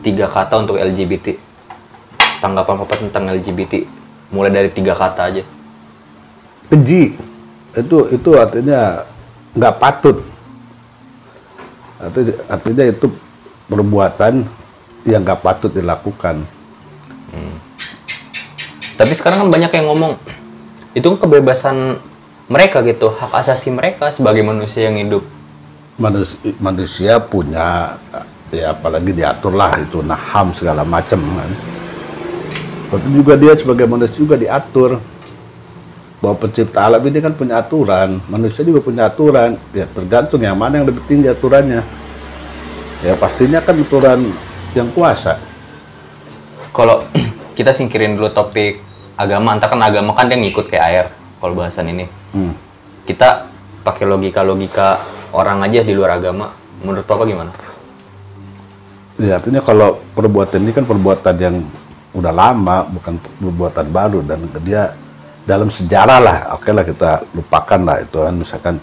tiga kata untuk LGBT. Tanggapan Papa tentang LGBT. Mulai dari tiga kata aja. keji itu itu artinya nggak patut artinya, artinya itu perbuatan yang nggak patut dilakukan Tapi sekarang kan banyak yang ngomong itu kebebasan mereka gitu, hak asasi mereka sebagai manusia yang hidup. manusia, manusia punya ya apalagi diatur lah itu nah ham segala macam kan Tapi juga dia sebagai manusia juga diatur bahwa pencipta alam ini kan punya aturan manusia juga punya aturan ya tergantung yang mana yang lebih tinggi aturannya ya pastinya kan aturan yang kuasa Kalau kita singkirin dulu topik agama, entah kan agama kan dia ngikut kayak air kalau bahasan ini. Hmm. Kita pakai logika-logika orang aja di luar agama. Menurut Papa gimana? Ya, artinya kalau perbuatan ini kan perbuatan yang udah lama, bukan perbuatan baru dan dia dalam sejarah lah, oke lah kita lupakan lah itu kan, misalkan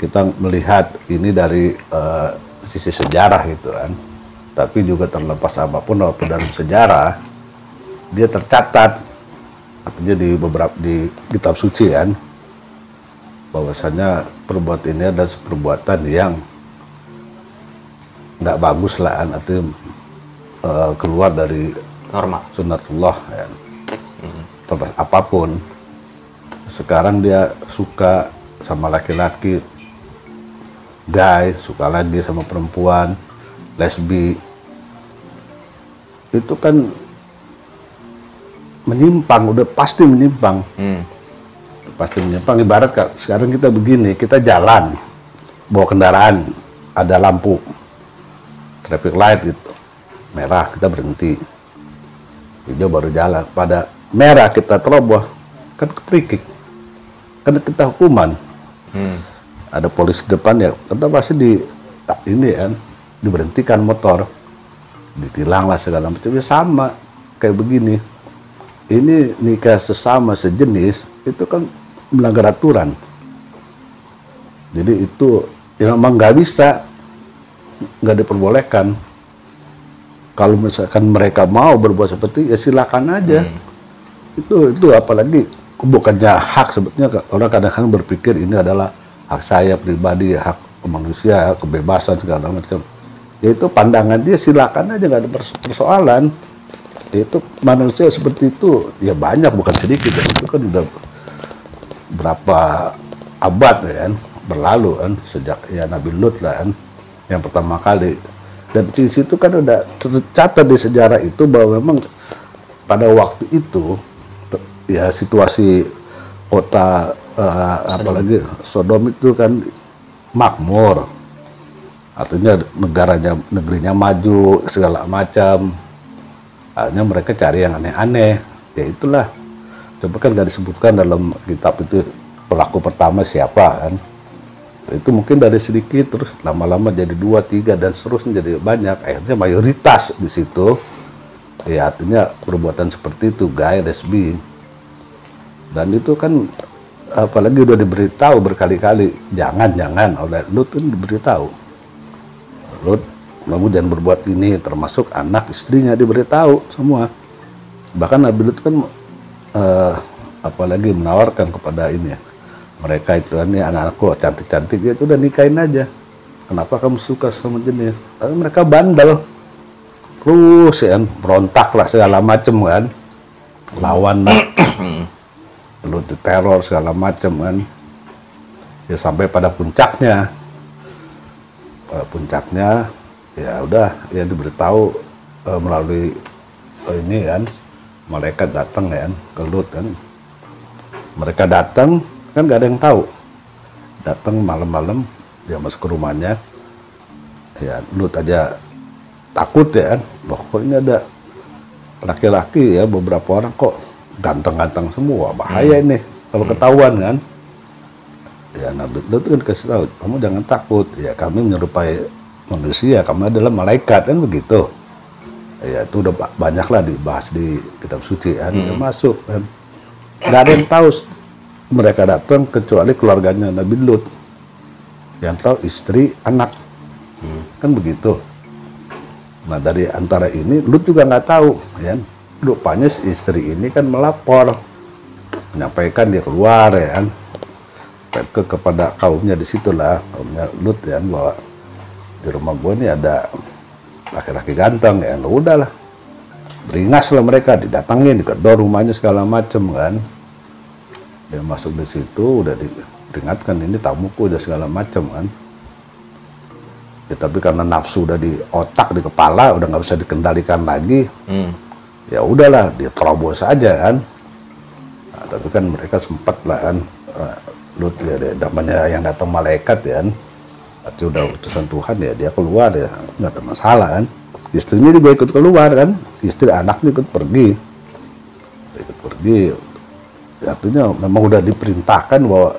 kita melihat ini dari eh, sisi sejarah gitu kan, tapi juga terlepas apa pun walaupun dalam sejarah dia tercatat, artinya di beberapa di kitab suci kan, bahwasanya perbuatan ini adalah perbuatan yang nggak bagus lah kan, artinya eh, keluar dari Norma. sunatullah ya. Terlepas apa pun. Sekarang dia suka sama laki-laki. Gay suka lagi sama perempuan lesbi. Itu kan menyimpang udah pasti menyimpang. Hmm. pasti menyimpang. Ibarat sekarang kita begini kita jalan bawa kendaraan ada lampu traffic light gitu. Merah kita berhenti. Hijau baru jalan. Pada merah kita teroboh kan keprikik kan kita hukuman. Hmm. ada polisi depan ya kita pasti di tak ini kan diberhentikan motor. Ditilang lah segala macam. Ya sama kayak begini. Ini nikah sesama sejenis itu kan melanggar aturan. Jadi itu yang memang nggak bisa nggak diperbolehkan. Kalau misalkan mereka mau berbuat seperti ya silakan aja. Itu itu apalagi bukannya hak sebetulnya orang kadang-kadang berpikir ini adalah hak saya pribadi hak manusia kebebasan segala macam. Ya itu pandangan dia silakan aja nggak ada perso- persoalan. Ya itu manusia seperti itu ya banyak bukan sedikit ya. itu kan udah berapa abad ya kan berlalu kan sejak ya Nabi Lut lah kan yang pertama kali. Dan di situ kan udah tercatat di sejarah itu bahwa memang pada waktu itu ya situasi kota eh, apalagi Sodom. itu kan makmur. Artinya negaranya negerinya maju segala macam. Akhirnya mereka cari yang aneh-aneh ya itulah. Coba kan nggak disebutkan dalam kitab itu pelaku pertama siapa kan itu mungkin dari sedikit terus lama-lama jadi dua tiga dan seterusnya jadi banyak. Akhirnya mayoritas di situ. Ya artinya perbuatan seperti itu gay lesbi dan itu kan apalagi udah diberitahu berkali-kali jangan jangan oleh Lut kan diberitahu. Lut kamu jangan berbuat ini termasuk anak istrinya diberitahu semua. Bahkan Nabi Lut kan eh, apalagi menawarkan kepada ini ya mereka itu kan ini anak-anakku cantik-cantik ya itu udah nikahin aja. Kenapa kamu suka sama jenis? Tapi mereka bandel. Terus ya kan berontak lah segala macem kan. Lawan lah. Lu teror segala macem kan. Ya sampai pada puncaknya. Pada puncaknya ya udah ya diberitahu eh, melalui eh, ini kan. Malaikat datang ya kan ke Lut kan. Mereka datang kan gak ada yang tahu. Datang malam-malam dia masuk ke rumahnya. Ya Lut aja takut ya kan. Loh kok ini ada laki-laki ya beberapa orang kok ganteng-ganteng semua. Bahaya ini kalau ketahuan kan. Ya Nabi Lut kan kasih tahu kamu jangan takut. Ya kami menyerupai manusia kami adalah malaikat kan begitu. Ya itu udah ba- banyak lah dibahas di kitab suci kan Udah masuk kan. Nggak ada yang tahu mereka datang kecuali keluarganya Nabi Lut yang tahu istri anak. Kan begitu. Nah dari antara ini Lut juga nggak tahu ya. Rupanya si istri ini kan melapor menyampaikan dia keluar ya kan. Ke kepada kaumnya di situlah kaumnya Lut ya bahwa di rumah gue ini ada laki-laki ganteng ya nah, udahlah beringas lah mereka didatangin dikedor rumahnya segala macem kan dia masuk di situ udah diperingatkan ini tamuku udah segala macem kan. Ya, tapi karena nafsu udah di otak di kepala udah nggak bisa dikendalikan lagi. Hmm. ya udahlah dia terobos aja kan. Nah, tapi kan mereka sempat lah kan. Uh, Lut ya namanya yang datang malaikat ya kan. Berarti udah utusan Tuhan ya dia keluar ya. Nggak ada masalah kan. Istrinya juga ikut keluar kan. Istri anaknya ikut pergi. Ikut pergi artinya memang udah diperintahkan bahwa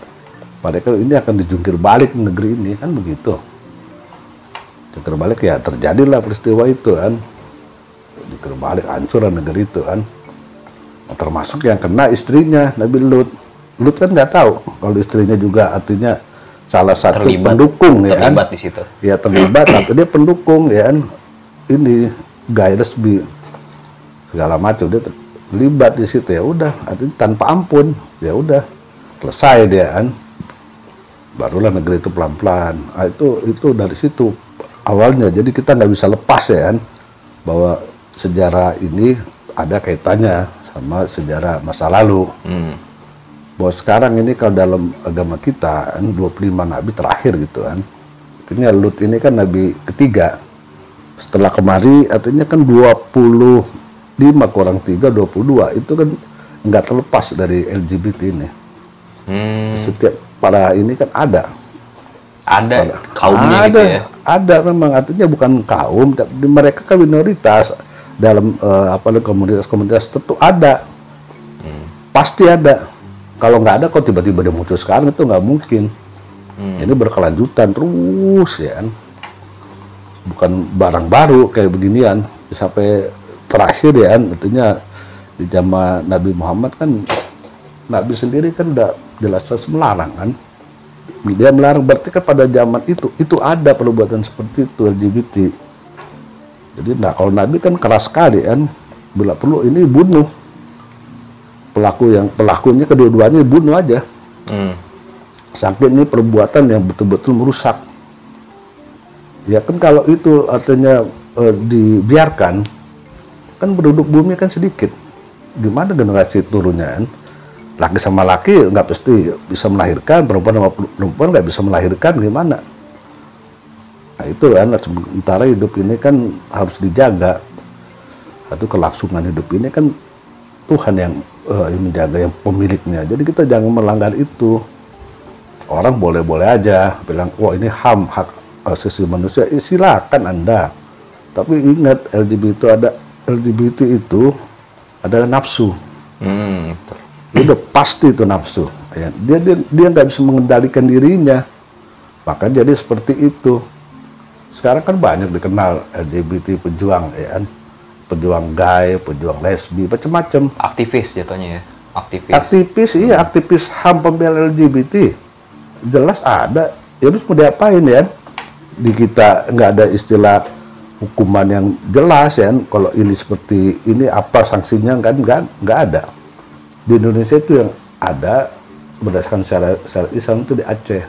mereka ini akan dijungkir balik negeri ini kan begitu. Jungkir balik ya terjadilah peristiwa itu kan. Jungkir balik hancur negeri itu kan. Nah, termasuk yang kena istrinya Nabi Lut. Lut kan nggak tahu kalau istrinya juga artinya salah satu Terlibat. pendukung ya kan. Terlibat di situ. ya terlibat atau dia pendukung ya kan. Ini resmi segala macam dia terlibat di situ ya udah artinya tanpa ampun ya udah selesai dia kan. Barulah negeri itu pelan pelan nah, itu itu dari situ. Awalnya jadi kita nggak bisa lepas ya kan bahwa sejarah ini ada kaitannya sama sejarah masa lalu. Hmm. bahwa sekarang ini kalau dalam agama kita kan 25 nabi terakhir gitu kan. Artinya Lut ini kan nabi ketiga. Setelah kemari artinya kan 25 kurang 3 22 itu kan nggak terlepas dari LGBT ini. Hmm. setiap para ini kan ada. Ada kaumnya ada, gitu ya. ada memang. Artinya bukan kaum tapi mereka kan minoritas. Dalam eh, apa komunitas-komunitas tertentu ada. Hmm. pasti ada. Kalau nggak ada kok tiba-tiba dia muncul sekarang itu nggak mungkin. Hmm. ini berkelanjutan terus ya kan? Bukan barang baru kayak beginian. Sampai terakhir ya artinya di zaman Nabi Muhammad kan Nabi sendiri kan udah jelas-jelas melarang kan. Dia melarang berarti kan pada zaman itu itu ada perbuatan seperti itu LGBT jadi nah kalau Nabi kan keras sekali kan bila perlu ini bunuh. Pelaku yang pelakunya kedua-duanya bunuh aja. Hmm. sampai ini perbuatan yang betul-betul merusak. Ya kan kalau itu artinya eh, dibiarkan kan penduduk bumi kan sedikit. Gimana generasi turunnya kan? Laki sama laki nggak pasti bisa melahirkan perempuan sama perempuan nggak bisa melahirkan gimana? Nah itu kan sementara hidup ini kan harus dijaga. Satu kelangsungan hidup ini kan Tuhan yang eh, yang menjaga yang pemiliknya. Jadi kita jangan melanggar itu. Orang boleh-boleh aja bilang wah ini ham hak asasi manusia. Eh, silakan anda. Tapi ingat LGBT itu ada LGBT itu adalah nafsu. Hmm. udah pasti itu nafsu. Ya. dia dia dia nggak bisa mengendalikan dirinya. Maka jadi seperti itu. Sekarang kan banyak dikenal LGBT pejuang ya kan? Pejuang gay pejuang lesbi macam-macam. Aktivis jatuhnya ya. Aktivis. aktivis iya aktivis ham pembela LGBT jelas ada. Ya terus mau diapain ya? Di kita nggak ada istilah hukuman yang jelas ya kalau ini seperti ini apa sanksinya kan nggak nggak ada di Indonesia itu yang ada berdasarkan syariat syariat Islam itu di Aceh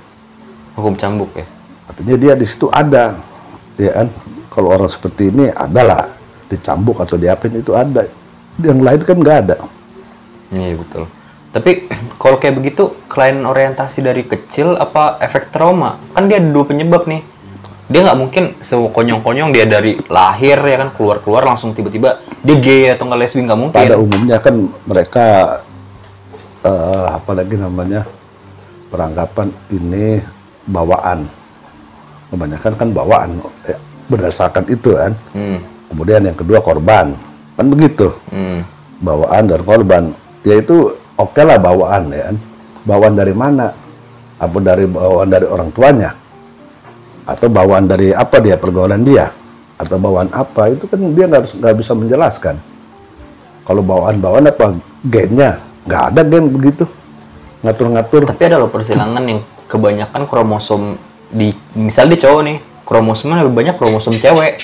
Hukum cambuk ya. artinya dia di situ ada ya kan kalau orang seperti ini adalah dicambuk atau diapain itu ada yang lain kan nggak ada Iya betul. Tapi kalau kayak begitu klien orientasi dari kecil apa efek trauma? Kan dia ada dua penyebab nih. Dia nggak mungkin sekonyong-konyong dia dari lahir ya kan keluar-keluar langsung tiba-tiba dia gay atau nggak lesbi nggak mungkin. pada umumnya kan mereka eh, apa lagi namanya peranggapan ini bawaan kebanyakan kan bawaan ya, berdasarkan itu kan Hmm. kemudian yang kedua korban kan begitu Hmm. bawaan dan korban yaitu oke lah bawaan ya kan bawaan dari mana apa dari bawaan dari orang tuanya atau bawaan dari apa dia pergaulan dia atau bawaan apa itu kan dia nggak nggak bisa menjelaskan kalau bawaan bawaan apa gennya nggak ada gen begitu ngatur-ngatur Tapi ada loh persilangan yang kebanyakan kromosom di misal di cowok nih kromosomnya lebih banyak kromosom cewek.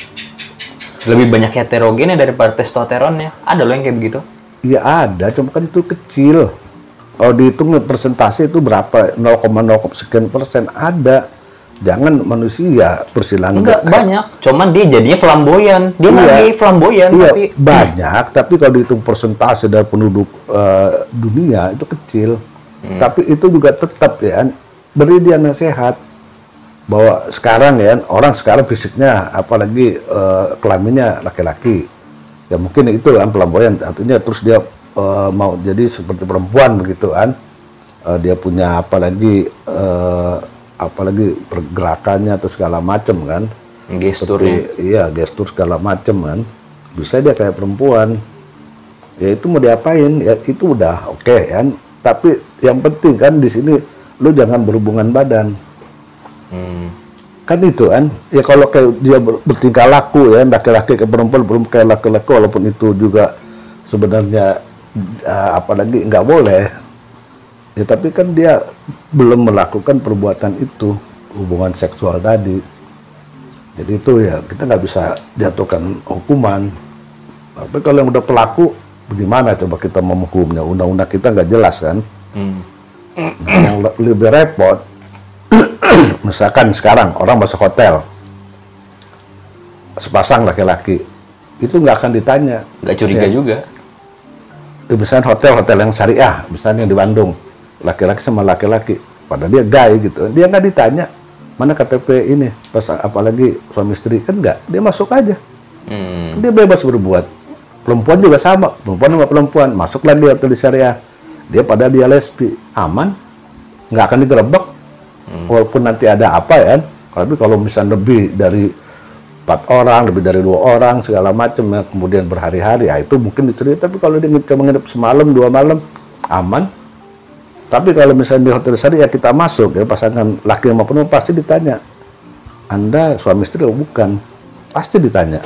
lebih banyak heterogennya daripada testosteronnya. Ada loh yang kayak begitu. Iya ada, cuma kan itu kecil. Kalau dihitung persentase itu berapa? 0,0 sekian persen ada. Jangan manusia persilangan. Enggak banyak, cuman dia jadinya flamboyan. Dia Iya. lagi flamboyan Iya, tapi banyak, tapi kalau dihitung persentase dari penduduk eh, dunia itu kecil. Tapi itu juga tetap ya, beri dia nasihat bahwa sekarang ya orang sekarang fisiknya apalagi eh, kelaminnya laki-laki ya mungkin itu kan pelamboyan artinya terus dia eh, mau jadi seperti perempuan begitu kan Eh, dia punya apalagi eh, apalagi pergerakannya atau segala macam kan. Gesturnya. seperti, iya gestur segala macem kan. Bisa dia kayak perempuan. Ya itu mau diapain? Ya itu udah oke kan. Tapi yang penting kan di sini lu jangan berhubungan badan. Hmm. kan itu kan. Ya kalau kayak dia ber- bertingkah laku ya laki-laki ke perempuan belum kayak laki-laki walaupun itu juga sebenarnya eh, apalagi nggak boleh ya tapi kan dia belum melakukan perbuatan itu hubungan seksual tadi jadi itu ya kita nggak bisa jatuhkan hukuman tapi kalau yang udah pelaku bagaimana coba kita menghukumnya undang-undang kita nggak jelas kan Hmm. Nah, yang le- lebih repot, misalkan sekarang orang masuk hotel, sepasang laki-laki, itu nggak akan ditanya. Nggak curiga Ya. juga. Misalnya hotel-hotel yang syariah, misalnya yang di Bandung, laki-laki sama laki-laki, pada dia gay gitu, dia nggak ditanya mana KTP ini, pas apalagi suami istri. Kan nggak, dia masuk aja, Hmm. dia bebas berbuat. Perempuan juga sama, perempuan sama perempuan, masuk lagi hotel di syariah, dia pada dia lesbi, aman, nggak akan digerebek, walaupun nanti ada apa ya, tapi kalau misalnya lebih dari empat orang, lebih dari dua orang, segala macam ya, kemudian berhari-hari, ya itu mungkin dicurigai. Tapi kalau dia cuma nginep semalam, dua malam, aman. Tapi kalau misalnya di hotel syariah kita masuk, ya pasangan laki sama perempuan pasti ditanya, Anda suami istri atau bukan? Pasti ditanya.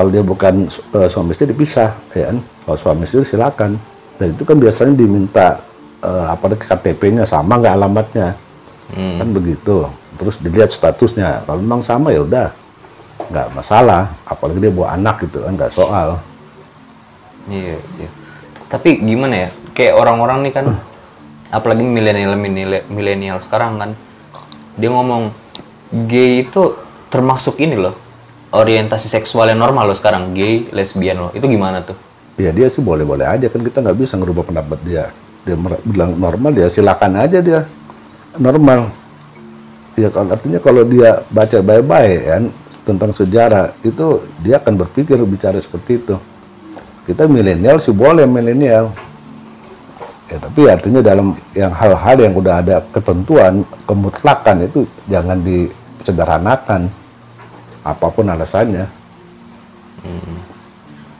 Kalau dia bukan eh, suami istri dipisah, ya kan? Kalau suami istri silakan. Dan itu kan biasanya diminta eh, apa KTP-nya sama nggak alamatnya, Hmm. kan begitu. Terus dilihat statusnya. Kalau memang sama ya udah, nggak masalah. Apalagi dia bawa anak gitu kan, nggak soal. Iya, iya. Tapi gimana ya? Kayak orang-orang nih kan, apalagi milenial milenial sekarang kan, dia ngomong gay itu termasuk ini loh, orientasi seksual yang normal loh sekarang, gay, lesbian loh. Itu gimana tuh? Ya dia sih boleh-boleh aja kan kita nggak bisa ngerubah pendapat dia. Dia bilang normal dia silakan aja dia normal. Ya artinya kalau dia baca baik-baik kan tentang sejarah itu dia akan berpikir bicara seperti itu. Kita milenial sih boleh milenial. Ya tapi artinya dalam yang hal-hal yang udah ada ketentuan kemutlakan itu jangan disederhanakan apa pun alasannya.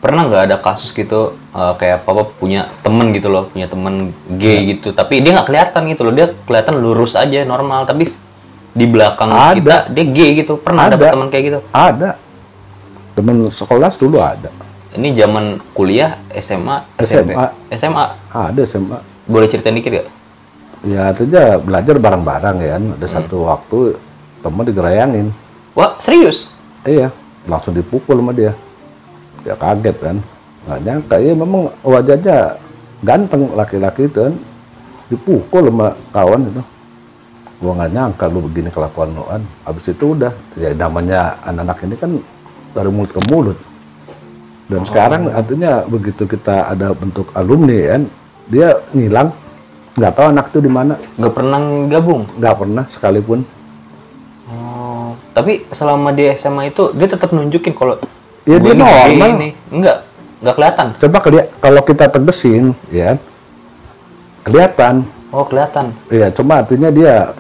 Pernah nggak ada kasus gitu eh, kayak papa punya temen gitu loh, punya temen gay gitu, tapi dia nggak kelihatan gitu loh, dia kelihatan lurus aja normal, tapi di belakang Ada. kita dia gay gitu. Pernah Ada. teman kayak gitu? Ada teman sekolah dulu ada. Ini zaman kuliah, SMA, SMP, SMA. SMA. Ada SMA. Boleh ceritain dikit gak? Ya artinya belajar bareng-bareng ya. Ada satu waktu teman digerayangin. Wah, serius? Iya, langsung dipukul sama dia. Dia kaget kan. Nggak nyangka, iya memang wajahnya ganteng laki-laki itu kan. Dipukul sama kawan itu. Gua nggak nyangka lu begini kelakuan lu kan. Habis itu udah, ya namanya anak-anak ini kan dari mulut ke mulut. Dan sekarang artinya begitu kita ada bentuk alumni kan, dia ngilang, nggak tahu anak itu di mana, Nggak pernah gabung? nggak pernah sekalipun. Oh, tapi selama di SMA itu dia tetap nunjukin kalau Ya, dia ini normal. ini. Enggak, enggak kelihatan. Coba keli- kalau kita tegesin, ya kelihatan. Oh, kelihatan. Iya, cuma artinya dia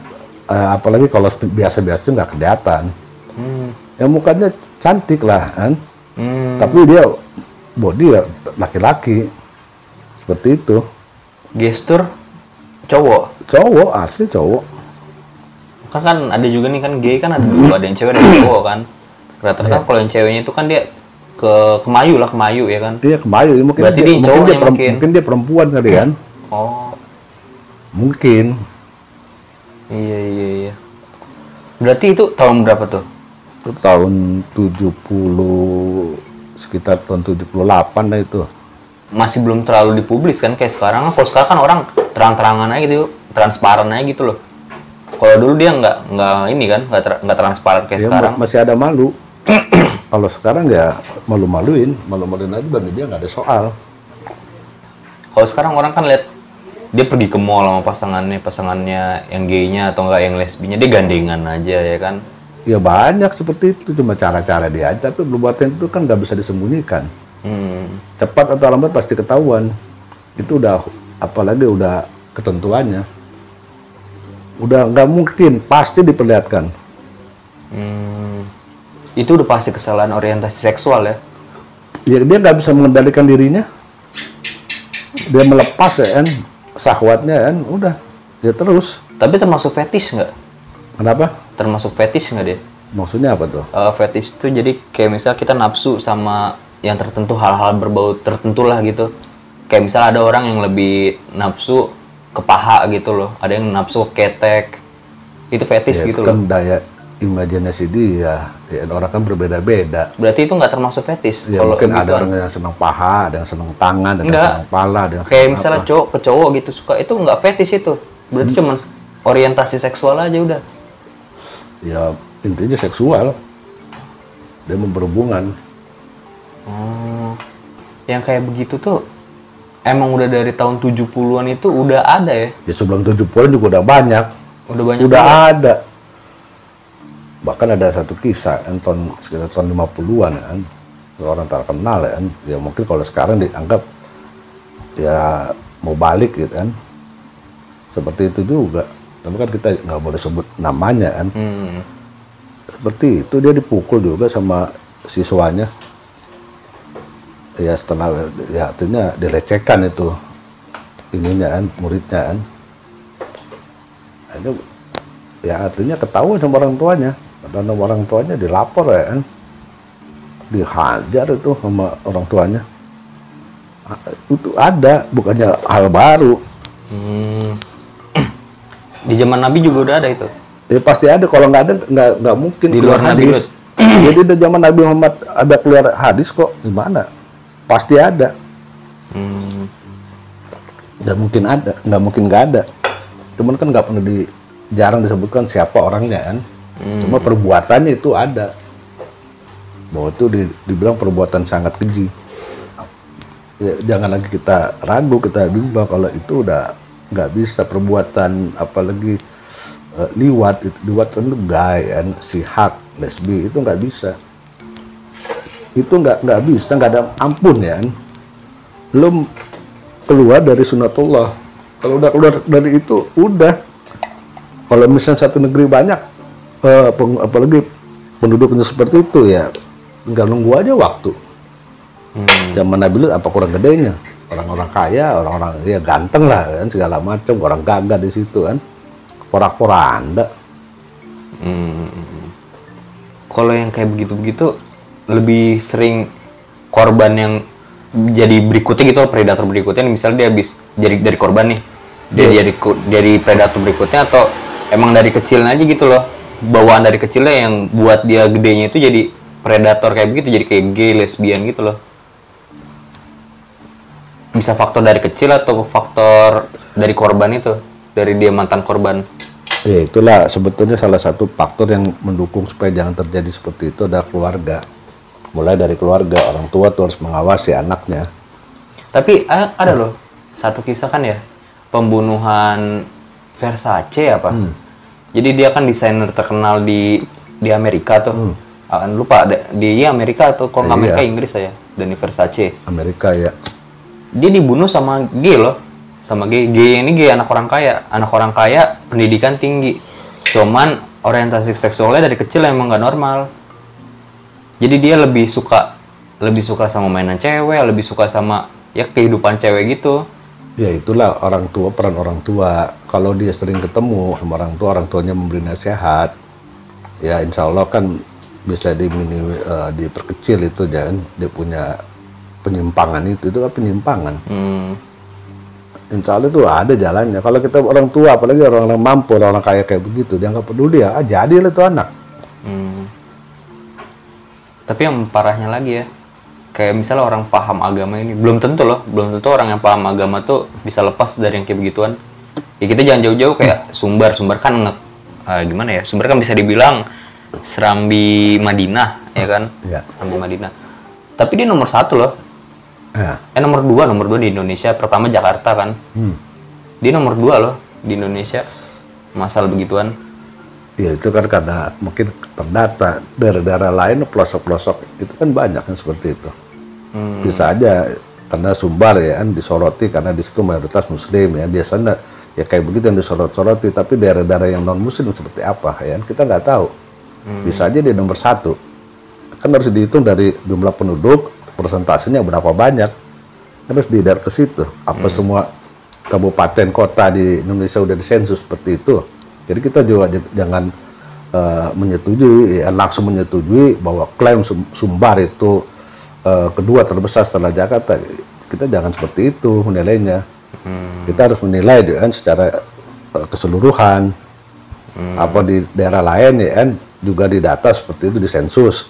eh, apalagi kalau biasa-biasa nggak kelihatan. Hmm. Ya mukanya cantik lah kan, Hmm. tapi dia body ya laki-laki seperti itu. Gestur cowok. Cowok asli cowok. Kan kan ada juga nih kan gay kan ada dua, ada yang cewek ada yang cowok kan. Rata-rata Iya. kalau yang ceweknya itu kan dia ke kemayu lah, kemayu ya kan. Dia kemayu, mungkin Berarti dia, dia mungkin, dia perem- mungkin. mungkin dia perempuan kali kan, Oh, mungkin. iya iya iya. Berarti itu tahun berapa tuh? Itu tahun 70 sekitar tahun 78 lah itu. Masih belum terlalu dipublis kan kayak sekarang. Kalau sekarang kan orang terang-terangan aja gitu transparan aja gitu loh. Kalau dulu dia nggak nggak ini kan nggak nggak transparan kayak Dia sekarang. ma- masih ada malu. Kalau sekarang ya malu-maluin. Malu-maluin aja bagi dia nggak ada soal. Kalau sekarang orang kan lihat dia pergi ke mall sama pasangannya pasangannya yang gaynya atau enggak yang lesbinya dia gandengan aja ya kan ya banyak seperti itu. Cuma cara-cara dia aja. Tapi perbuatan itu kan nggak bisa disembunyikan. Hmm. cepat atau lambat pasti ketahuan. Itu udah apalagi udah ketentuannya. Udah nggak mungkin pasti diperlihatkan. Hmm. itu udah pasti kesalahan orientasi seksual ya? Ya dia nggak bisa mengendalikan dirinya. Dia melepas ya kan sahwatnya kan udah ya terus. Tapi termasuk fetish nggak? Kenapa termasuk fetish nggak dia maksudnya apa tuh? Eh, fetish itu jadi kayak misal kita nafsu sama yang tertentu hal-hal berbau tertentu lah gitu. Kayak misal ada orang yang lebih nafsu ke paha gitu loh. Ada yang nafsu ke ketek. Itu fetish ya, gitu itu loh. kan daya imajinasi dia. Ya orang kan berbeda-beda. Berarti itu nggak termasuk fetish? Ya kalau mungkin ada orang yang senang paha ada yang senang tangan ada yang senang pala ada yang kayak senang misalnya apa. cowok ke cowok gitu suka itu nggak fetish itu. Berarti Hmm. cuma orientasi seksual aja udah ya intinya seksual. Dia berhubungan oh. Yang kayak begitu tuh emang udah dari tahun 70-an itu udah ada ya? Ya sebelum 70-an juga udah banyak. Udah banyak udah juga. ada. Bahkan ada satu kisah tahun sekitar tahun 50-an kan. Orang terkenal ya kan. Ya mungkin kalau sekarang dianggap ya mau balik gitu kan. Seperti itu juga tapi kan kita nggak boleh sebut namanya kan? Hmm. seperti itu dia dipukul juga sama siswanya. Ya setelah ya artinya dilecehkan itu ininya kan muridnya kan. Itu ya artinya ketahuan sama orang tuanya. Dan orang tuanya dilapor ya kan. Dihajar itu sama orang tuanya. Ah, itu ada bukannya hal baru. Hmm. Di zaman Nabi juga udah ada itu. Ya pasti ada. Kalau nggak ada, nggak nggak mungkin Di luar keluar Nabi, hadis. Jadi di zaman Nabi Muhammad ada keluar hadis kok. Gimana? Pasti ada. Hmm. Nggak mungkin ada. Nggak mungkin nggak ada. Cuman kan nggak pernah di jarang disebutkan siapa orangnya kan. Cuma perbuatannya itu ada. Bahwa itu di- dibilang perbuatan sangat keji. Ya, jangan lagi kita ragu, kita bimbang kalau itu udah nggak bisa perbuatan apalagi eh, liwat itu liwat itu gay kan si hak lesbi itu nggak bisa. Itu nggak nggak bisa nggak ada ampun ya kan. Belum keluar dari sunatullah kalau udah keluar dari itu udah. Kalau misalnya satu negeri banyak eh, peng- apalagi penduduknya seperti itu ya nggak nunggu aja waktu. Hmm. zaman Nabi Lut apa kurang gedenya orang-orang kaya orang-orang ya ganteng lah kan segala macam. Orang gagah di situ kan. Porak-poranda Hmm. Kalau yang kayak begitu-begitu lebih sering korban yang jadi berikutnya gitu predator berikutnya misalnya dia habis jadi dari korban nih. Dia Iya. jadi jadi predator berikutnya atau emang dari kecil aja gitu loh. Bawaan dari kecilnya yang buat dia gedenya itu jadi predator kayak begitu jadi kayak gay lesbian gitu loh bisa faktor dari kecil atau faktor dari korban itu dari dia mantan korban ya itulah sebetulnya salah satu faktor yang mendukung supaya jangan terjadi seperti itu adalah keluarga mulai dari keluarga orang tua tuh harus mengawasi anaknya Tapi a- ada loh satu kisah kan ya pembunuhan Versace apa? Jadi dia kan desainer terkenal di di Amerika tuh. Ah, lupa ada- di Amerika atau kalau Iya. Amerika Inggris saya Dani Versace. Amerika ya Dia dibunuh sama gay loh. Sama gay. Gay ini gay anak orang kaya. Anak orang kaya pendidikan tinggi. Cuman orientasi seksualnya dari kecil emang nggak normal. Jadi dia lebih suka lebih suka sama mainan cewek, lebih suka sama ya kehidupan cewek gitu. ya itulah orang tua peran orang tua kalau dia sering ketemu sama orang tua orang tuanya memberi nasihat ya insya Allah kan bisa dimini eh, diperkecil itu jangan dia punya penyimpangan itu itu kan penyimpangan Hmm. insya Allah itu ada jalannya kalau kita orang tua apalagi orang-orang mampu orang-orang kaya kayak begitu dia nggak peduli ya ah, jadilah itu anak Hmm. Tapi yang parahnya lagi ya, kayak misalnya orang paham agama ini, belum tentu loh, belum tentu orang yang paham agama tuh bisa lepas dari yang kayak begituan. Ya kita jangan jauh-jauh kayak sumbar, sumbar kan nge, ah, gimana ya, sumbar kan bisa dibilang serambi Madinah, ya kan? Iya. Serambi Madinah. Tapi dia nomor satu loh. Ya. Eh nomor dua, nomor dua di Indonesia. Pertama Jakarta kan. Hmm. Dia nomor dua loh di Indonesia. Masalah begituan. Ya itu kan karena mungkin terdata daerah-daerah lain pelosok-pelosok itu kan banyak kan seperti itu. Hmm. Bisa aja karena Sumbar ya kan disoroti karena di situ mayoritas Muslim ya biasanya ya kayak begitu yang disorot-soroti tapi daerah-daerah yang non Muslim seperti apa ya kan kita nggak tahu. Bisa aja dia nomor satu kan harus dihitung dari jumlah penduduk persentasenya berapa banyak. Harus dilihat ke situ apa semua kabupaten kota di Indonesia udah disensus seperti itu. Jadi kita juga jangan eh, menyetujui ya, langsung menyetujui bahwa klaim Sum- Sumbar itu eh, kedua terbesar setelah Jakarta. Kita jangan seperti itu menilainya. Kita harus menilai ya kan secara eh, keseluruhan. Apa di daerah lain ya kan juga di data seperti itu di sensus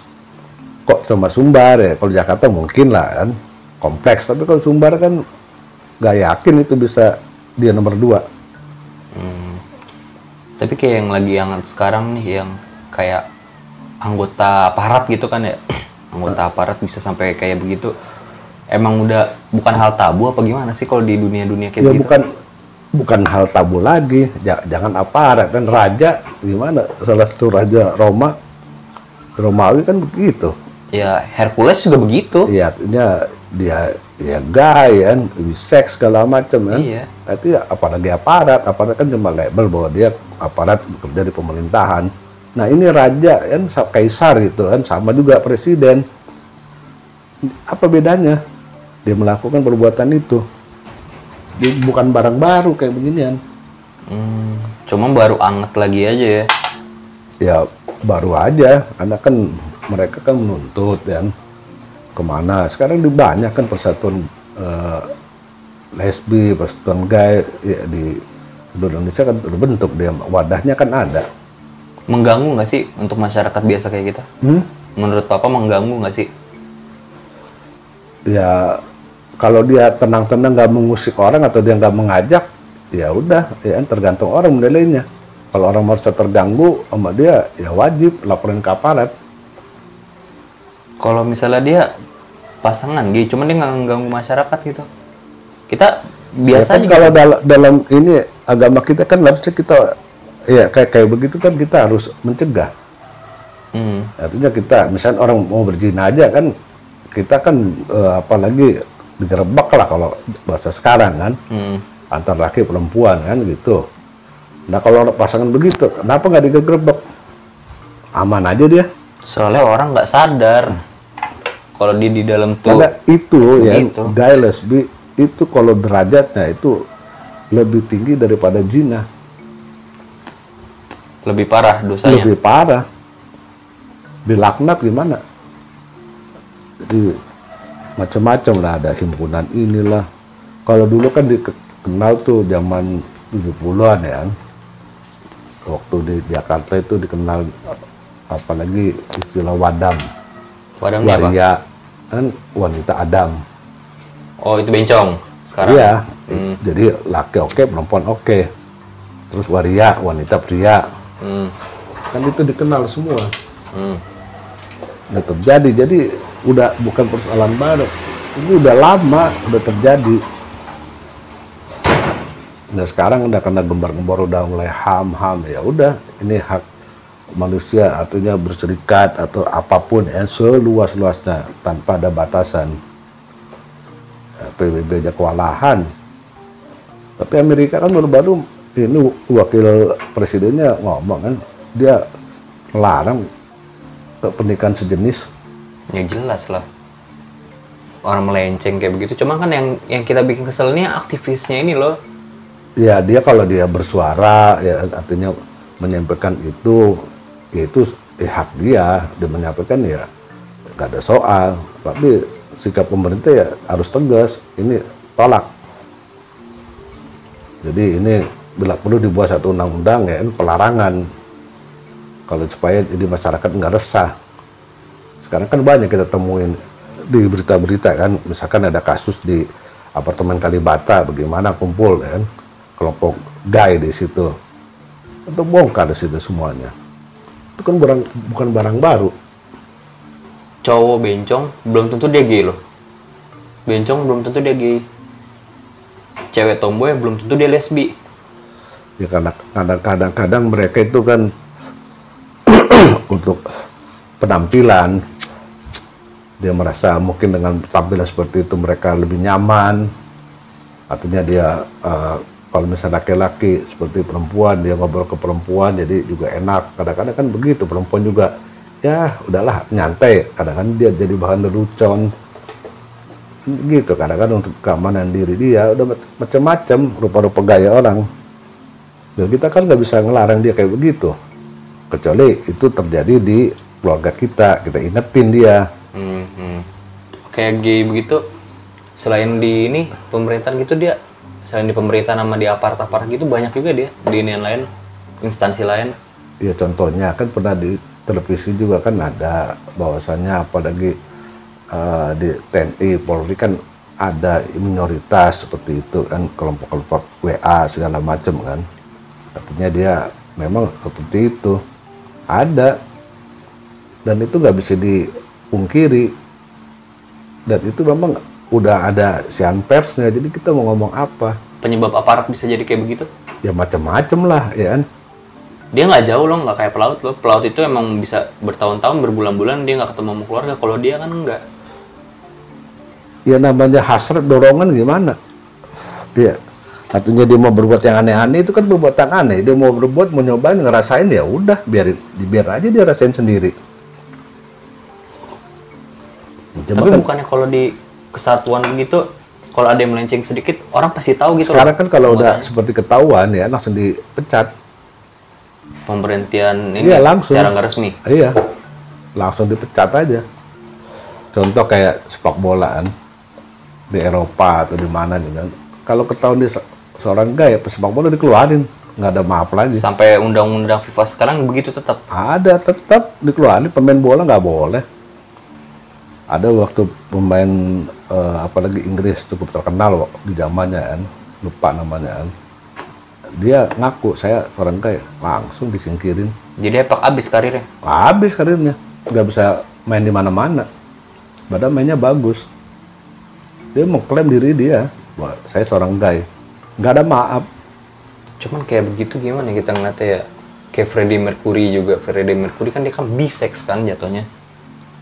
kok cuma Sumbar ya? Kalau Jakarta mungkin lah kan. Kompleks. Tapi kalau Sumbar kan nggak yakin itu bisa dia nomor dua. Tapi kayak yang lagi yang sekarang nih yang kayak anggota aparat gitu kan ya. Anggota aparat bisa sampai kayak begitu. Emang udah bukan hal tabu apa gimana sih kalau di dunia-dunia kayak ya gitu? bukan bukan hal tabu lagi. Ja- jangan aparat. Kan raja gimana? Salah satu raja Roma. Romawi kan begitu Ya Hercules juga begitu. ya artinya dia ya gay kan seks segala macam kan? Iya. tapi apalagi aparat aparat kan cuma label bahwa dia aparat bekerja di pemerintahan. Nah ini raja kan? Sa- kaisar gitu kan? Sama juga presiden. Apa bedanya? Dia melakukan perbuatan itu. Dia bukan barang baru kayak beginian Hmm, cuma baru anget lagi aja ya. ya baru aja. Karena kan mereka kan menuntut kan ke mana sekarang di banyak kan persatuan eh, lesbi persatuan gay ya, di seluruh Indonesia kan udah bentuk dia wadahnya kan ada Mengganggu nggak sih untuk masyarakat biasa kayak kita? Hmm? Menurut Papa mengganggu nggak sih? ya kalau dia tenang-tenang nggak mengusik orang atau dia nggak mengajak ya udah ya kan, tergantung orang menilainya kalau orang merasa terganggu sama dia ya wajib laporin ke aparat Kalau misalnya dia pasangan gay, cuman dia nggak mengganggu masyarakat gitu. Kita Ya biasa kan aja kalau gitu. dalam, dalam ini agama kita kan harusnya kita ya kayak kayak begitu kan kita harus mencegah. Hmm. Artinya kita misalnya orang mau berzina aja kan kita kan eh, apalagi digerebek lah kalau bahasa sekarang kan Hmm. antar laki perempuan kan gitu. Nah kalau pasangan begitu kenapa nggak digerebek? Aman aja dia. Soalnya orang nggak sadar. Kalau dia di dalam tuh Karena itu ya gay lesbi itu kalau derajatnya itu lebih tinggi daripada zina. lebih parah dosanya. lebih parah. Dilaknat gimana? Jadi macam-macam lah. Ada himpunan inilah. Kalau dulu kan dikenal tuh zaman 70-an ya. Waktu di Jakarta itu dikenal apalagi istilah wadam. Apa? waria kan wanita adam. Oh itu bencong sekarang. iya. Hmm. jadi laki oke perempuan oke. Terus waria wanita pria. Hmm. kan itu dikenal semua. Hmm. udah terjadi. Jadi udah bukan persoalan baru. Ini udah lama udah terjadi. Nah sekarang udah kena gembar-gembar udah mulai ham ham ya udah ini hak manusia artinya berserikat atau apa pun ya seluas luasnya tanpa ada batasan Ya, PBB aja kewalahan tapi Amerika kan baru-baru ini wakil presidennya ngomong kan dia melarang eh, pernikahan sejenis Ya jelas lah. Orang melenceng kayak begitu. Cuma kan yang yang kita bikin kesel ini aktivisnya ini loh. ya dia kalau dia bersuara ya artinya menyampaikan itu itu eh, hak dia dia menyampaikan ya nggak ada soal. Tapi sikap pemerintah ya harus tegas ini tolak. Jadi ini bila perlu dibuat satu undang-undang ya kan, pelarangan. Kalau supaya jadi masyarakat nggak resah. Sekarang kan banyak kita temuin di berita-berita kan misalkan ada kasus di apartemen Kalibata bagaimana kumpul kan kelompok gay di situ. Itu bongkar di situ semuanya itu kan barang bukan barang baru. Cowok bencong belum tentu dia gay loh. Bencong belum tentu dia gay. Cewek tomboy belum tentu dia lesbi. Ya karena kadang-kadang mereka itu kan untuk penampilan dia merasa mungkin dengan tampilan seperti itu mereka lebih nyaman. Artinya dia uh, kalau misalnya laki-laki seperti perempuan dia ngobrol ke perempuan jadi juga enak. Kadang-kadang kan begitu perempuan juga ya udahlah nyantai. Kadang-kadang dia jadi bahan lelucon. Gitu kadang-kadang untuk keamanan diri dia udah macam-macam rupa-rupa gaya orang. Dan kita kan nggak bisa ngelarang dia kayak begitu. Kecuali itu terjadi di keluarga kita kita ingetin dia. Hmm, hmm. kayak gay begitu selain di ini pemerintahan gitu dia selain di pemerintahan sama di apart-apart gitu banyak juga dia di yang lain instansi lain. Ya contohnya kan pernah di televisi juga kan ada bahwasannya apalagi uh, di TNI Polri kan ada minoritas seperti itu kan kelompok-kelompok WA segala macam kan. Artinya dia memang seperti itu. Ada. Dan itu nggak bisa dipungkiri dan itu memang udah ada sian persnya jadi kita mau ngomong apa? Penyebab aparat bisa jadi kayak begitu? Ya macam-macam lah ya kan? Dia nggak jauh loh nggak kayak pelaut loh. Pelaut itu emang bisa bertahun-tahun berbulan-bulan dia nggak ketemu sama keluarga. Kalau dia kan enggak ya namanya hasrat dorongan gimana? Dia artinya dia mau berbuat yang aneh-aneh itu kan perbuatan aneh. Dia mau berbuat mau nyobain ngerasain ya udah biar biar aja dia rasain sendiri. Cuma tapi kan, bukannya kalau di kesatuan gitu kalau ada yang melenceng sedikit orang pasti tahu gitu sekarang kan kalau udah seperti ketahuan ya langsung dipecat. Pemberhentian ini iya, langsung. secara nggak resmi. Iya langsung dipecat aja. Contoh kayak sepak bola kan di Eropa atau di mana gitu kalau ketahuan dia seorang gay pesepak bola dikeluarin nggak ada maaf lagi. Sampai undang-undang FIFA sekarang begitu tetap? Ada tetap dikeluarin pemain bola nggak boleh ada waktu pemain uh, apalagi Inggris cukup terkenal di zamannya kan. Lupa namanya kan. Dia ngaku saya orang kaya langsung disingkirin. Jadi epak abis karirnya? Habis karirnya. Nggak bisa main di mana-mana. Badan mainnya bagus. Dia mengklaim diri dia bahwa saya seorang gay nggak ada maaf. Cuman kayak begitu gimana kita ngeliatnya ya? Kayak Freddie Mercury juga. Freddie Mercury kan dia kan bisex kan jatuhnya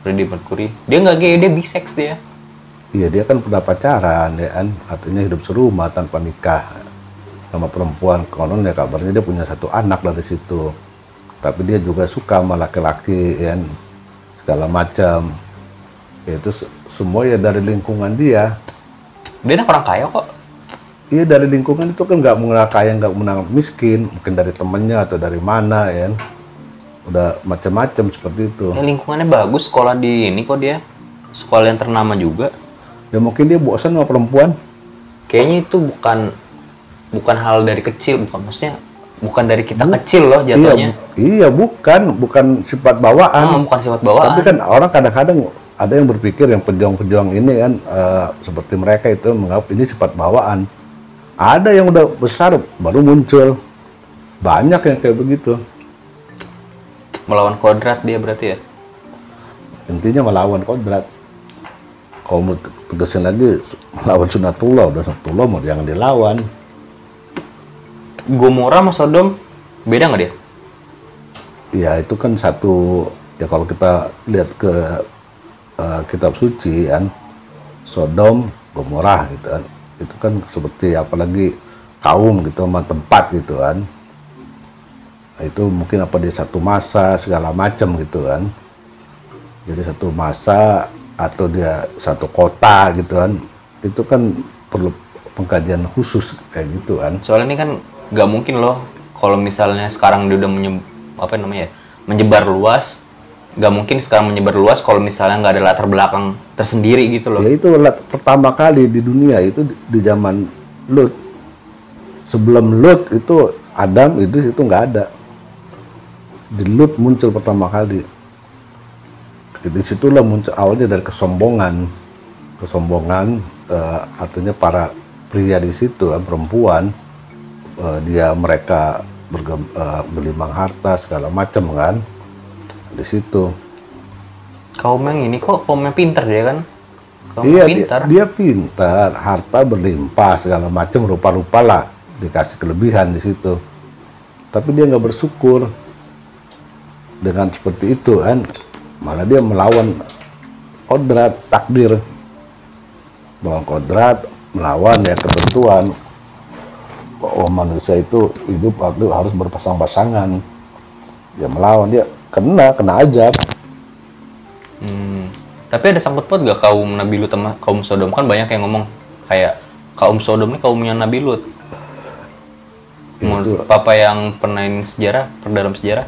Freddie Mercury. Dia nggak gay dia bisex dia. Iya dia kan pernah pacaran ya kan? Artinya hidup serumah tanpa nikah. Sama perempuan konon ya kabarnya dia punya satu anak dari situ. Tapi dia juga suka sama laki-laki ya kan? segala macam. Ya, itu semua ya dari lingkungan dia. Dia orang kaya kok. Iya dari lingkungan itu kan nggak mengenal kaya nggak mengenal miskin. Mungkin dari temennya atau dari mana ya kan? Udah macam-macam seperti itu. Ya, lingkungannya bagus, sekolah di ini kok dia. Sekolah yang ternama juga. Ya mungkin dia bosan sama perempuan. Kayaknya itu bukan bukan hal dari kecil, bukan maksudnya bukan dari kita Bu, kecil loh iya, jatuhnya. Iya, iya bukan, bukan sifat bawaan. Oh, bukan sifat bawaan. Tapi kan orang kadang-kadang ada yang berpikir yang pejuang-pejuang ini kan uh, seperti mereka itu menganggap ini sifat bawaan. Ada yang udah besar baru muncul. Banyak yang kayak begitu melawan kodrat dia berarti ya? Intinya melawan kodrat. Kalau mau tegasin lagi melawan sunatullah. Udah sunatullah mau jangan dilawan. Gomora sama Sodom beda nggak dia? Ya itu kan satu ya kalau kita lihat ke uh, kitab suci kan Sodom Gomora gitu kan. Itu kan seperti apalagi kaum gitu sama tempat gitu kan itu mungkin apa di satu masa segala macam gitu kan. Jadi satu masa atau dia satu kota gitu kan itu kan perlu pengkajian khusus kayak gitu kan. Soalnya ini kan nggak mungkin loh kalau misalnya sekarang dia udah menye, apa namanya ya menyebar luas nggak mungkin sekarang menyebar luas kalau misalnya nggak ada latar belakang tersendiri gitu loh. Ya itu pertama kali di dunia itu di zaman Lut. Sebelum Lut itu Adam itu itu nggak ada di Lut muncul pertama kali Di situlah muncul awalnya dari kesombongan, kesombongan eh, artinya para pria di situ kan perempuan eh, dia mereka bergem, eh, berlimbang harta segala macam kan di situ. Kaum yang ini kok kaum yang pinter dia kan? Kaum iya yang dia, pintar. dia pintar, harta berlimpah segala macam rupa-rupa lah dikasih kelebihan di situ. Tapi dia nggak bersyukur dengan seperti itu kan, malah dia melawan kodrat takdir, melawan kodrat, melawan ya ketentuan bahwa manusia itu hidup waktu harus berpasang-pasangan. Dia melawan dia kena kena ajab. Hmm. Tapi ada sangkut paut gak kaum Nabi Lut sama kaum Sodom kan banyak yang ngomong kayak kaum Sodom ini kaumnya Nabi Lut. Menurut Papa yang pernah sejarah, per dalam sejarah,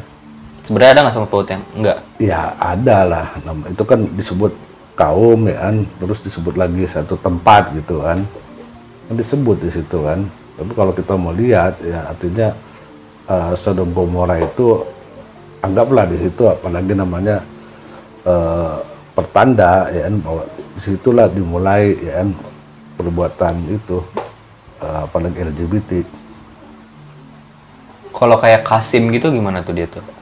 sebenarnya ada nggak sangkut paut yang enggak? Ya ada lah, itu kan disebut kaum ya kan, terus disebut lagi satu tempat gitu kan, kan disebut di situ kan. Tapi kalau kita mau lihat ya artinya eh, Sodom Gomora itu anggaplah di situ apalagi namanya eh, pertanda ya kan bahwa di situlah dimulai ya kan perbuatan itu eh, apalagi LGBT. Kalau kayak Kasim gitu gimana tuh dia tuh?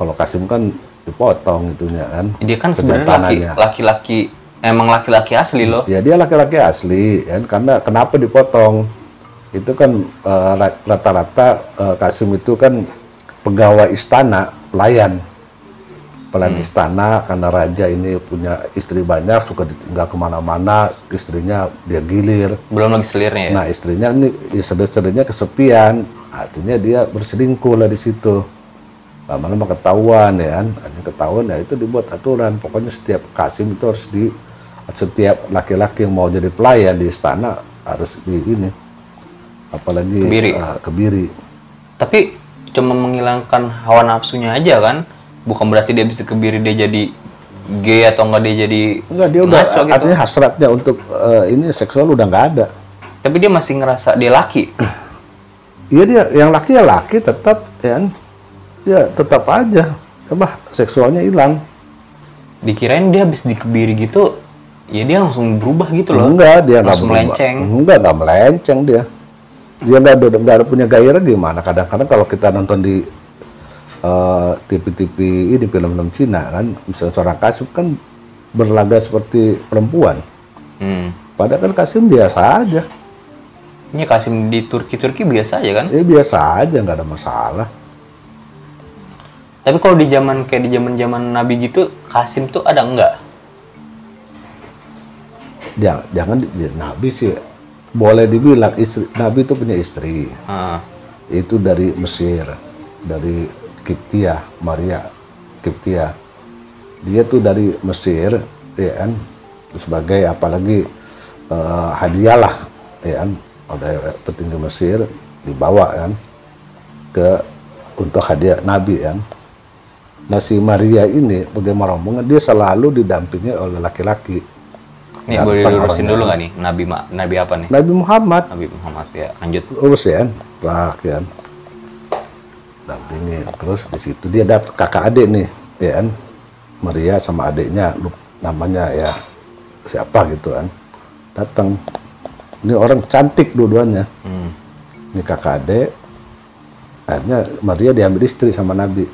Kalau Kasim kan dipotong itunya kan. Dia kan sebenarnya laki-laki, emang laki-laki asli loh. Ya dia laki-laki asli, kan? Karena kenapa dipotong? Itu kan eh, ra- rata-rata eh, Kasim itu kan pegawai istana, pelayan, pelayan istana. Karena raja ini punya istri banyak, suka ditinggal ke mana-mana, istrinya dia gilir. Belum lagi selirnya ya. Nah istrinya ini ya, sederhana kesepian, artinya dia berselingkuh lah di situ. Lama-lama ketahuan ya kan, Akhirnya ketahuan ya itu dibuat aturan. Pokoknya setiap kasim itu harus di setiap laki-laki yang mau jadi pelayan di istana harus di ini, apalagi Kebiri. ah, kebiri. Tapi cuma menghilangkan hawa nafsunya aja kan? Bukan berarti dia bisa kebiri dia jadi gay atau enggak dia jadi Enggak dia udah ngaco gitu. artinya hasratnya untuk eh, ini seksual udah nggak ada. Tapi dia masih ngerasa dia laki. Iya dia yang laki ya laki tetap ya dia tetap aja, apa seksualnya hilang. Dikirain dia habis dikebiri gitu, ya dia langsung berubah gitu loh. Enggak, dia nggak berubah. melenceng. Enggak, nggak melenceng dia. Dia nggak ada nggak ada punya gairah gimana? Kadang-kadang kalau kita nonton di eh, TV-TV ini film-film Cina kan, misalnya seorang Kasim kan berlaga seperti perempuan. Hmm. Padahal kan Kasim biasa aja, Ini Kasim di Turki-Turki biasa aja kan? ya biasa aja nggak ada masalah. Tapi kalau di zaman kayak di zaman-zaman Nabi gitu, Kasim tuh ada enggak? Jangan, jangan ya, Nabi sih boleh dibilang istri Nabi itu punya istri. Ah, itu dari Mesir, dari Kiptia, Maria Kiptia. Dia tuh dari Mesir, ya kan, sebagai apalagi eh, hadiah lah, ya kan, oleh petinggi Mesir dibawa kan ke untuk hadiah Nabi kan. Nah si Maria ini bagaimana rombongan dia selalu didampingi oleh laki-laki. ini Ya, boleh dilurusin orangnya. dulu nggak nih? Nabi ma- Nabi apa nih? Nabi Muhammad Nabi Muhammad ya. Lanjut. urus ya rak ya dampingi terus di situ dia dapat kakak adik nih ya kan Maria sama adiknya namanya ya siapa gitu kan datang ini orang cantik dua-duanya Hmm. ini kakak adik akhirnya Maria diambil istri sama Nabi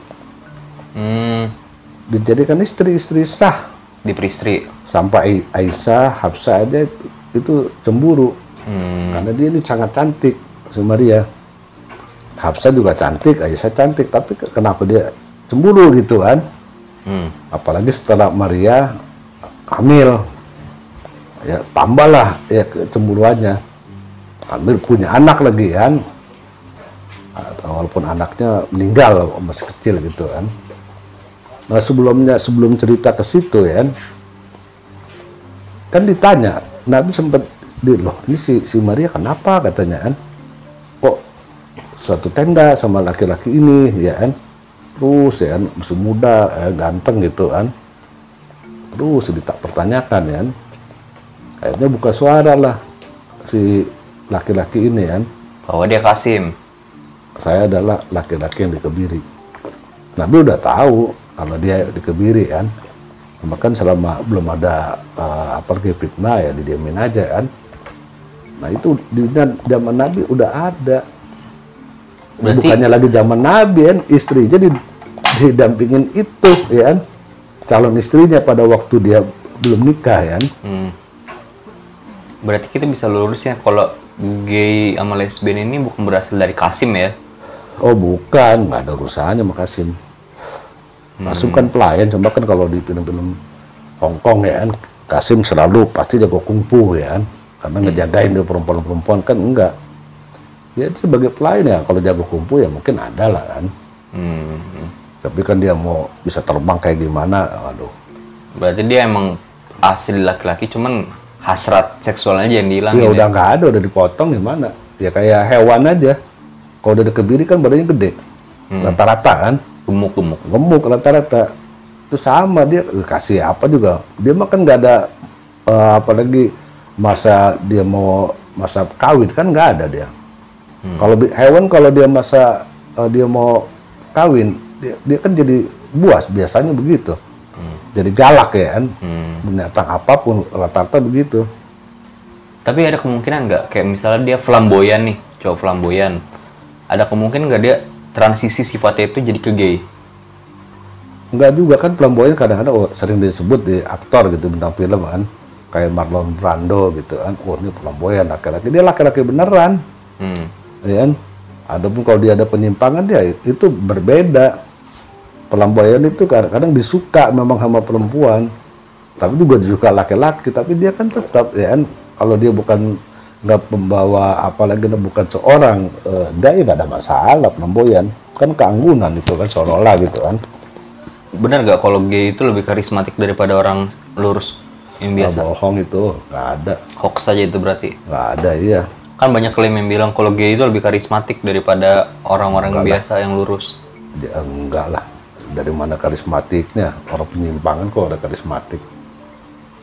Hmm. dijadikan istri istri sah Di peristri. sampai Aisyah Hafsah aja itu, cemburu Hmm. karena dia ini sangat cantik si Maria Hafsah juga cantik Aisyah cantik tapi ke- kenapa dia cemburu gitu kan Hmm. apalagi setelah Maria hamil ya tambahlah ya kecemburuannya hamil punya anak lagi kan Atau walaupun anaknya meninggal masih kecil gitu kan nah sebelumnya sebelum cerita ke situ ya kan ditanya Nabi sempat di loh ini si si Maria kenapa? katanya kan kok suatu tenda sama laki-laki ini? Ya kan terus ya kan masih muda ya, ganteng gitu kan terus ditak pertanyakan ya kan akhirnya buka suara lah si laki-laki ini kan Bahwa dia Kasim. saya adalah laki-laki yang dikebiri. Nabi udah tahu kalau dia dikebiri kan Cuma kan selama belum ada eh, apa lagi fitnah ya didiamin aja kan. Nah itu di zaman Nabi udah ada. Berarti- Bukannya lagi zaman Nabi kan, istrinya di, didampingin itu ya kan. Calon istrinya pada waktu dia belum nikah ya kan. Hmm. Berarti kita bisa lurusnya kalau gay sama lesbian ini bukan berasal dari Kasim ya? Oh bukan, nggak ada urusannya sama Kasim. Kasim kan pelayan, cuma kan kalau di film-film Hong Kong ya kan, Kasim selalu pasti jago kungfu ya kan, karena ngejagain dia perempuan-perempuan kan enggak. Ya sebagai pelayan ya, kalau jago kungfu ya mungkin ada lah kan. Hmm. Tapi kan dia mau bisa terbang kayak gimana, aduh. Berarti dia emang asli laki-laki, cuman hasrat seksualnya aja yang dihilangin. Ya ya? udah nggak ada, udah dipotong gimana? Ya kayak hewan aja. Kalau udah kebiri kan badannya gede, rata-rata kan. Gemuk-gemuk. gemuk rata-rata. Itu sama dia kasih apa juga. Dia mah kan nggak ada eh, apalagi masa dia mau masa kawin kan nggak ada dia. Kalau bi- hewan kalau dia masa eh, dia mau kawin dia, dia kan jadi buas biasanya begitu. Jadi galak ya kan? Hmm. binatang apa pun rata-rata begitu. Tapi ada kemungkinan nggak? Kayak misalnya dia flamboyan nih, cowok flamboyan. Ada kemungkinan nggak dia transisi sifatnya itu jadi ke gay? Enggak juga kan flamboyan kadang-kadang oh, sering disebut di aktor gitu bintang film kan. Kayak Marlon Brando gitu kan. Oh ini flamboyan laki-laki. Dia laki-laki beneran. Hmm. ya kan? Adapun kalau dia ada penyimpangan dia itu berbeda. Flamboyan itu kadang-kadang disuka memang sama perempuan. Tapi juga disuka laki-laki tapi dia kan tetap ya kan kalau dia bukan nggak pembawa apalagi bukan seorang eh, dia ya nggak ada masalah flamboyan kan keanggunan itu kan seolah-olah gitu kan. Benar nggak kalau gay itu lebih karismatik daripada orang lurus yang Nggak biasa? bohong itu nggak ada. Hoax saja itu berarti. nggak ada iya. Kan banyak klaim yang bilang kalau gay itu lebih karismatik daripada orang-orang yang biasa yang lurus. Ya, enggak lah. Dari mana karismatiknya? Orang penyimpangan kok ada karismatik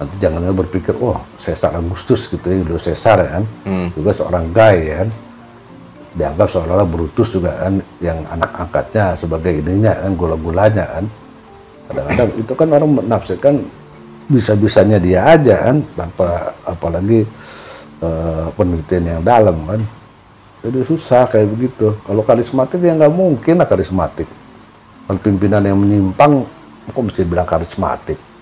nanti jangan berpikir oh Caesar Augustus gitu ya dulu ya kan. Hmm. juga seorang guy ya kan. Dianggap seolah-olah Brutus juga kan yang anak angkatnya sebagai ininya kan gula-gulanya kan. Kadang-kadang itu kan orang menafsirkan bisa-bisanya dia aja kan tanpa apalagi eh, penelitian yang dalam kan. Jadi susah kayak begitu. Kalau karismatik ya nggak mungkin lah karismatik. Kalau pimpinan yang menyimpang kok bisa bilang karismatik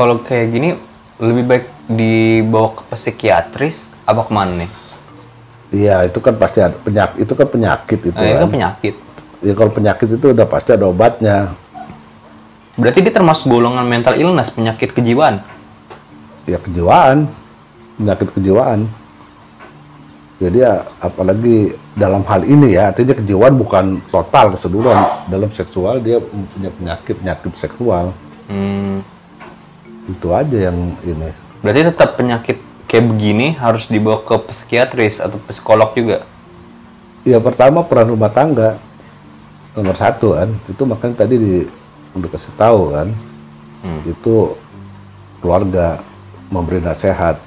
Kalau kayak gini lebih baik dibawa ke psikiatris apa ke mana nih? iya itu kan pasti ada penyakit itu kan penyakit itu Nah, itu kan kan penyakit. ya kalau penyakit itu udah pasti ada obatnya Berarti dia termasuk golongan mental illness, penyakit kejiwaan. ya kejiwaan penyakit kejiwaan jadi ya, apalagi dalam hal ini ya artinya kejiwaan bukan total keseluruhan dalam seksual dia punya penyakit penyakit seksual Hmm. Itu aja yang ini. Berarti tetap penyakit kayak begini harus dibawa ke psikiatris atau psikolog juga. ya pertama peran rumah tangga. Nomor satu kan. Itu makanya tadi di udah kasih tahu kan. Hmm. itu keluarga memberi nasihat.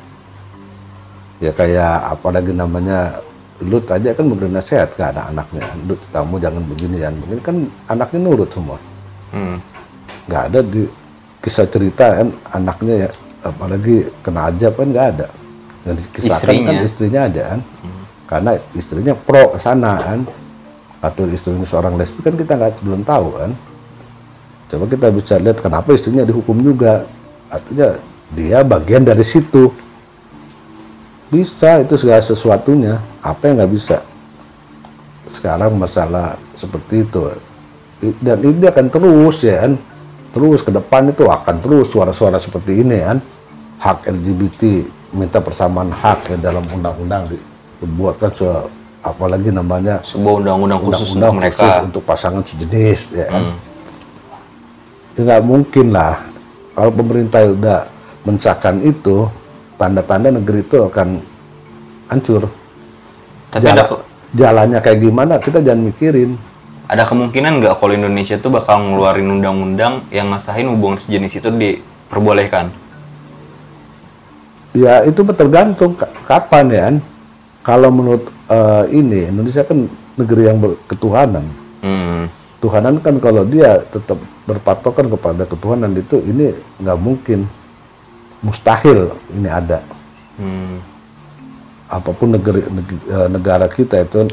Ya kayak apa lagi namanya lu aja kan memberi nasihat ke anak-anaknya. Lu kamu jangan begini jangan begini kan anaknya nurut semua. Hmm. nggak ada di kisah cerita kan anaknya ya apalagi kena ajab kan nggak ada. Yang dikisahkan kan Istrinya. aja kan. Karena istrinya pro sana kan. Atau istrinya seorang lesbi kan kita nggak belum tahu kan. Coba kita bisa lihat kenapa istrinya dihukum juga. Artinya dia bagian dari situ. Bisa itu segala sesuatunya. Apa yang nggak bisa? Sekarang masalah seperti itu. Dan ini akan terus ya kan terus ke depan itu akan terus suara-suara seperti ini kan. Hak LGBT minta persamaan hak ya dalam undang-undang di- dibuatkan se apalagi namanya? Sebuah undang-undang khusus untuk undang-undang mereka. khusus untuk pasangan sejenis ya kan? Hmm. ya nggak mungkin lah. Kalau pemerintah udah mensahkan itu tanda-tanda negeri itu akan hancur. Tapi ada jalannya kayak gimana kita jangan mikirin ada kemungkinan nggak kalau Indonesia tuh bakal ngeluarin undang-undang yang ngasahin hubungan sejenis itu diperbolehkan? Ya itu tergantung ka- kapan ya kan. Kalau menurut eh, ini Indonesia kan negeri yang berketuhanan. Hmm. ketuhanan kan kalau dia tetap berpatokan kepada ketuhanan itu ini nggak mungkin mustahil ini ada Hmm. apa pun negeri, neg- eh, negara kita itu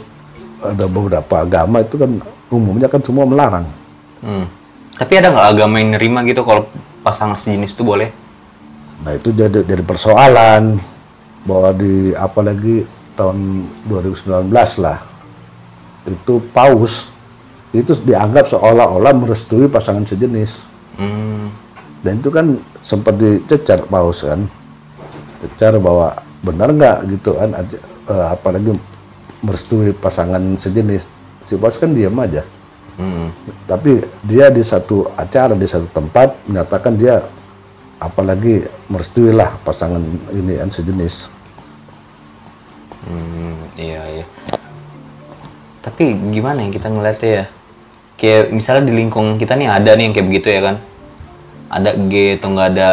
ada beberapa agama itu kan umumnya kan semua melarang Hmm. Tapi ada nggak agama yang nerima gitu kalau pasangan sejenis itu boleh? Nah itu jadi jadi persoalan bahwa di apalagi tahun 2019 lah itu paus itu dianggap seolah-olah merestui pasangan sejenis Hmm. dan itu kan sempat dicecar paus kan cecar bahwa benar nggak gitu kan eh, apalagi merestui pasangan sejenis si paus kan diam aja Hmm. tapi dia di satu acara di satu tempat menyatakan dia apalagi merestui lah pasangan ini kan sejenis Hmm, iya iya. Tapi gimana ya kita ngeliatnya ya? Kayak misalnya di lingkungan kita nih ada nih yang kayak begitu ya kan? Ada gay atau nggak ada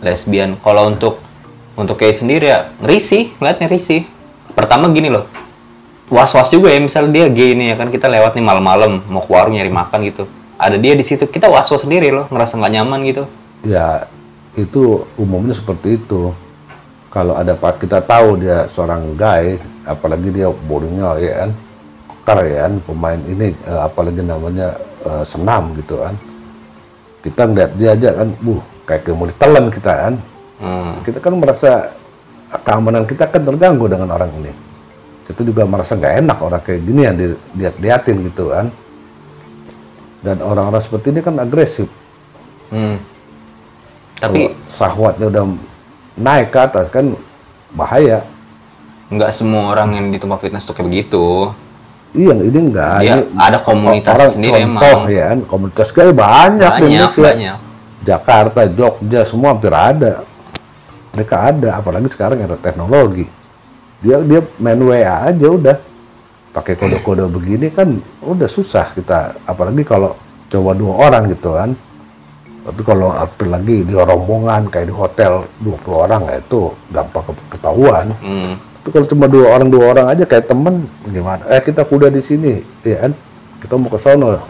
lesbian. Kalau untuk untuk kayak sendiri ya risih, ngeliatnya risih. Pertama gini loh, was-was juga ya misalnya dia gay nih ya kan kita lewat nih malam-malam mau ke warung nyari makan gitu. Ada dia di situ, kita was-was sendiri loh, ngerasa nggak nyaman gitu. ya itu umumnya seperti itu kalau ada pak kita tahu dia seorang guy apalagi dia bodinya ya kan keren pemain ini eh, apalagi namanya eh, senam gitu kan kita ngeliat dia aja kan buh kayak mau ditelan kita kan Hmm. kita kan merasa keamanan kita kan terganggu dengan orang ini. Kita juga merasa nggak enak orang kayak gini yang dilihat-liatin gitu kan. Dan orang-orang seperti ini kan agresif. Hmm. Tapi Kalau sahwatnya udah naik ke atas kan bahaya. nggak semua orang yang di tempat fitness tuh kayak begitu. Iya, ini enggak. Dia ini ada komunitas orang sendiri contoh emang. ya. Komunitas kayak banyak, di Banyak, Indonesia. banyak. Jakarta, Jogja, semua hampir ada. Mereka ada, apalagi sekarang ada teknologi. Dia dia main WA aja udah. Pakai kode-kode begini kan udah susah kita, apalagi kalau coba dua orang gitu kan. Tapi kalau apalagi di rombongan kayak di hotel 20 orang ya itu gampang ke- ketahuan. Hmm. Tapi kalau cuma dua orang dua orang aja kayak temen gimana? Eh kita kuda di sini, ya kan? Kita mau ke sono,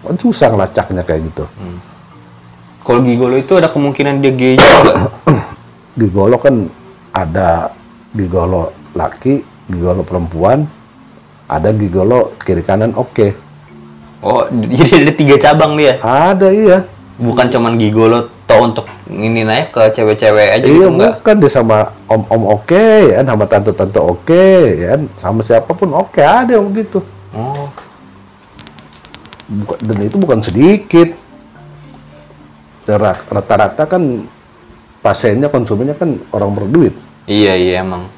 kan susah ngelacaknya kayak gitu. Kalau gigolo itu ada kemungkinan dia gay juga gigolo kan ada gigolo laki, gigolo perempuan, ada gigolo kiri kanan oke. Oh, jadi ada tiga cabang dia. Ada iya. Bukan cuman gigolo toh untuk ini naik ke cewek-cewek aja iya gitu enggak? bukan dia sama om-om oke, ya kan, sama tante-tante oke, ya kan, sama siapa pun oke ada yang begitu. Oh. Bukan- dan itu bukan sedikit. Ra- Rata-rata kan pasiennya konsumennya kan orang berduit. Iya, iya emang.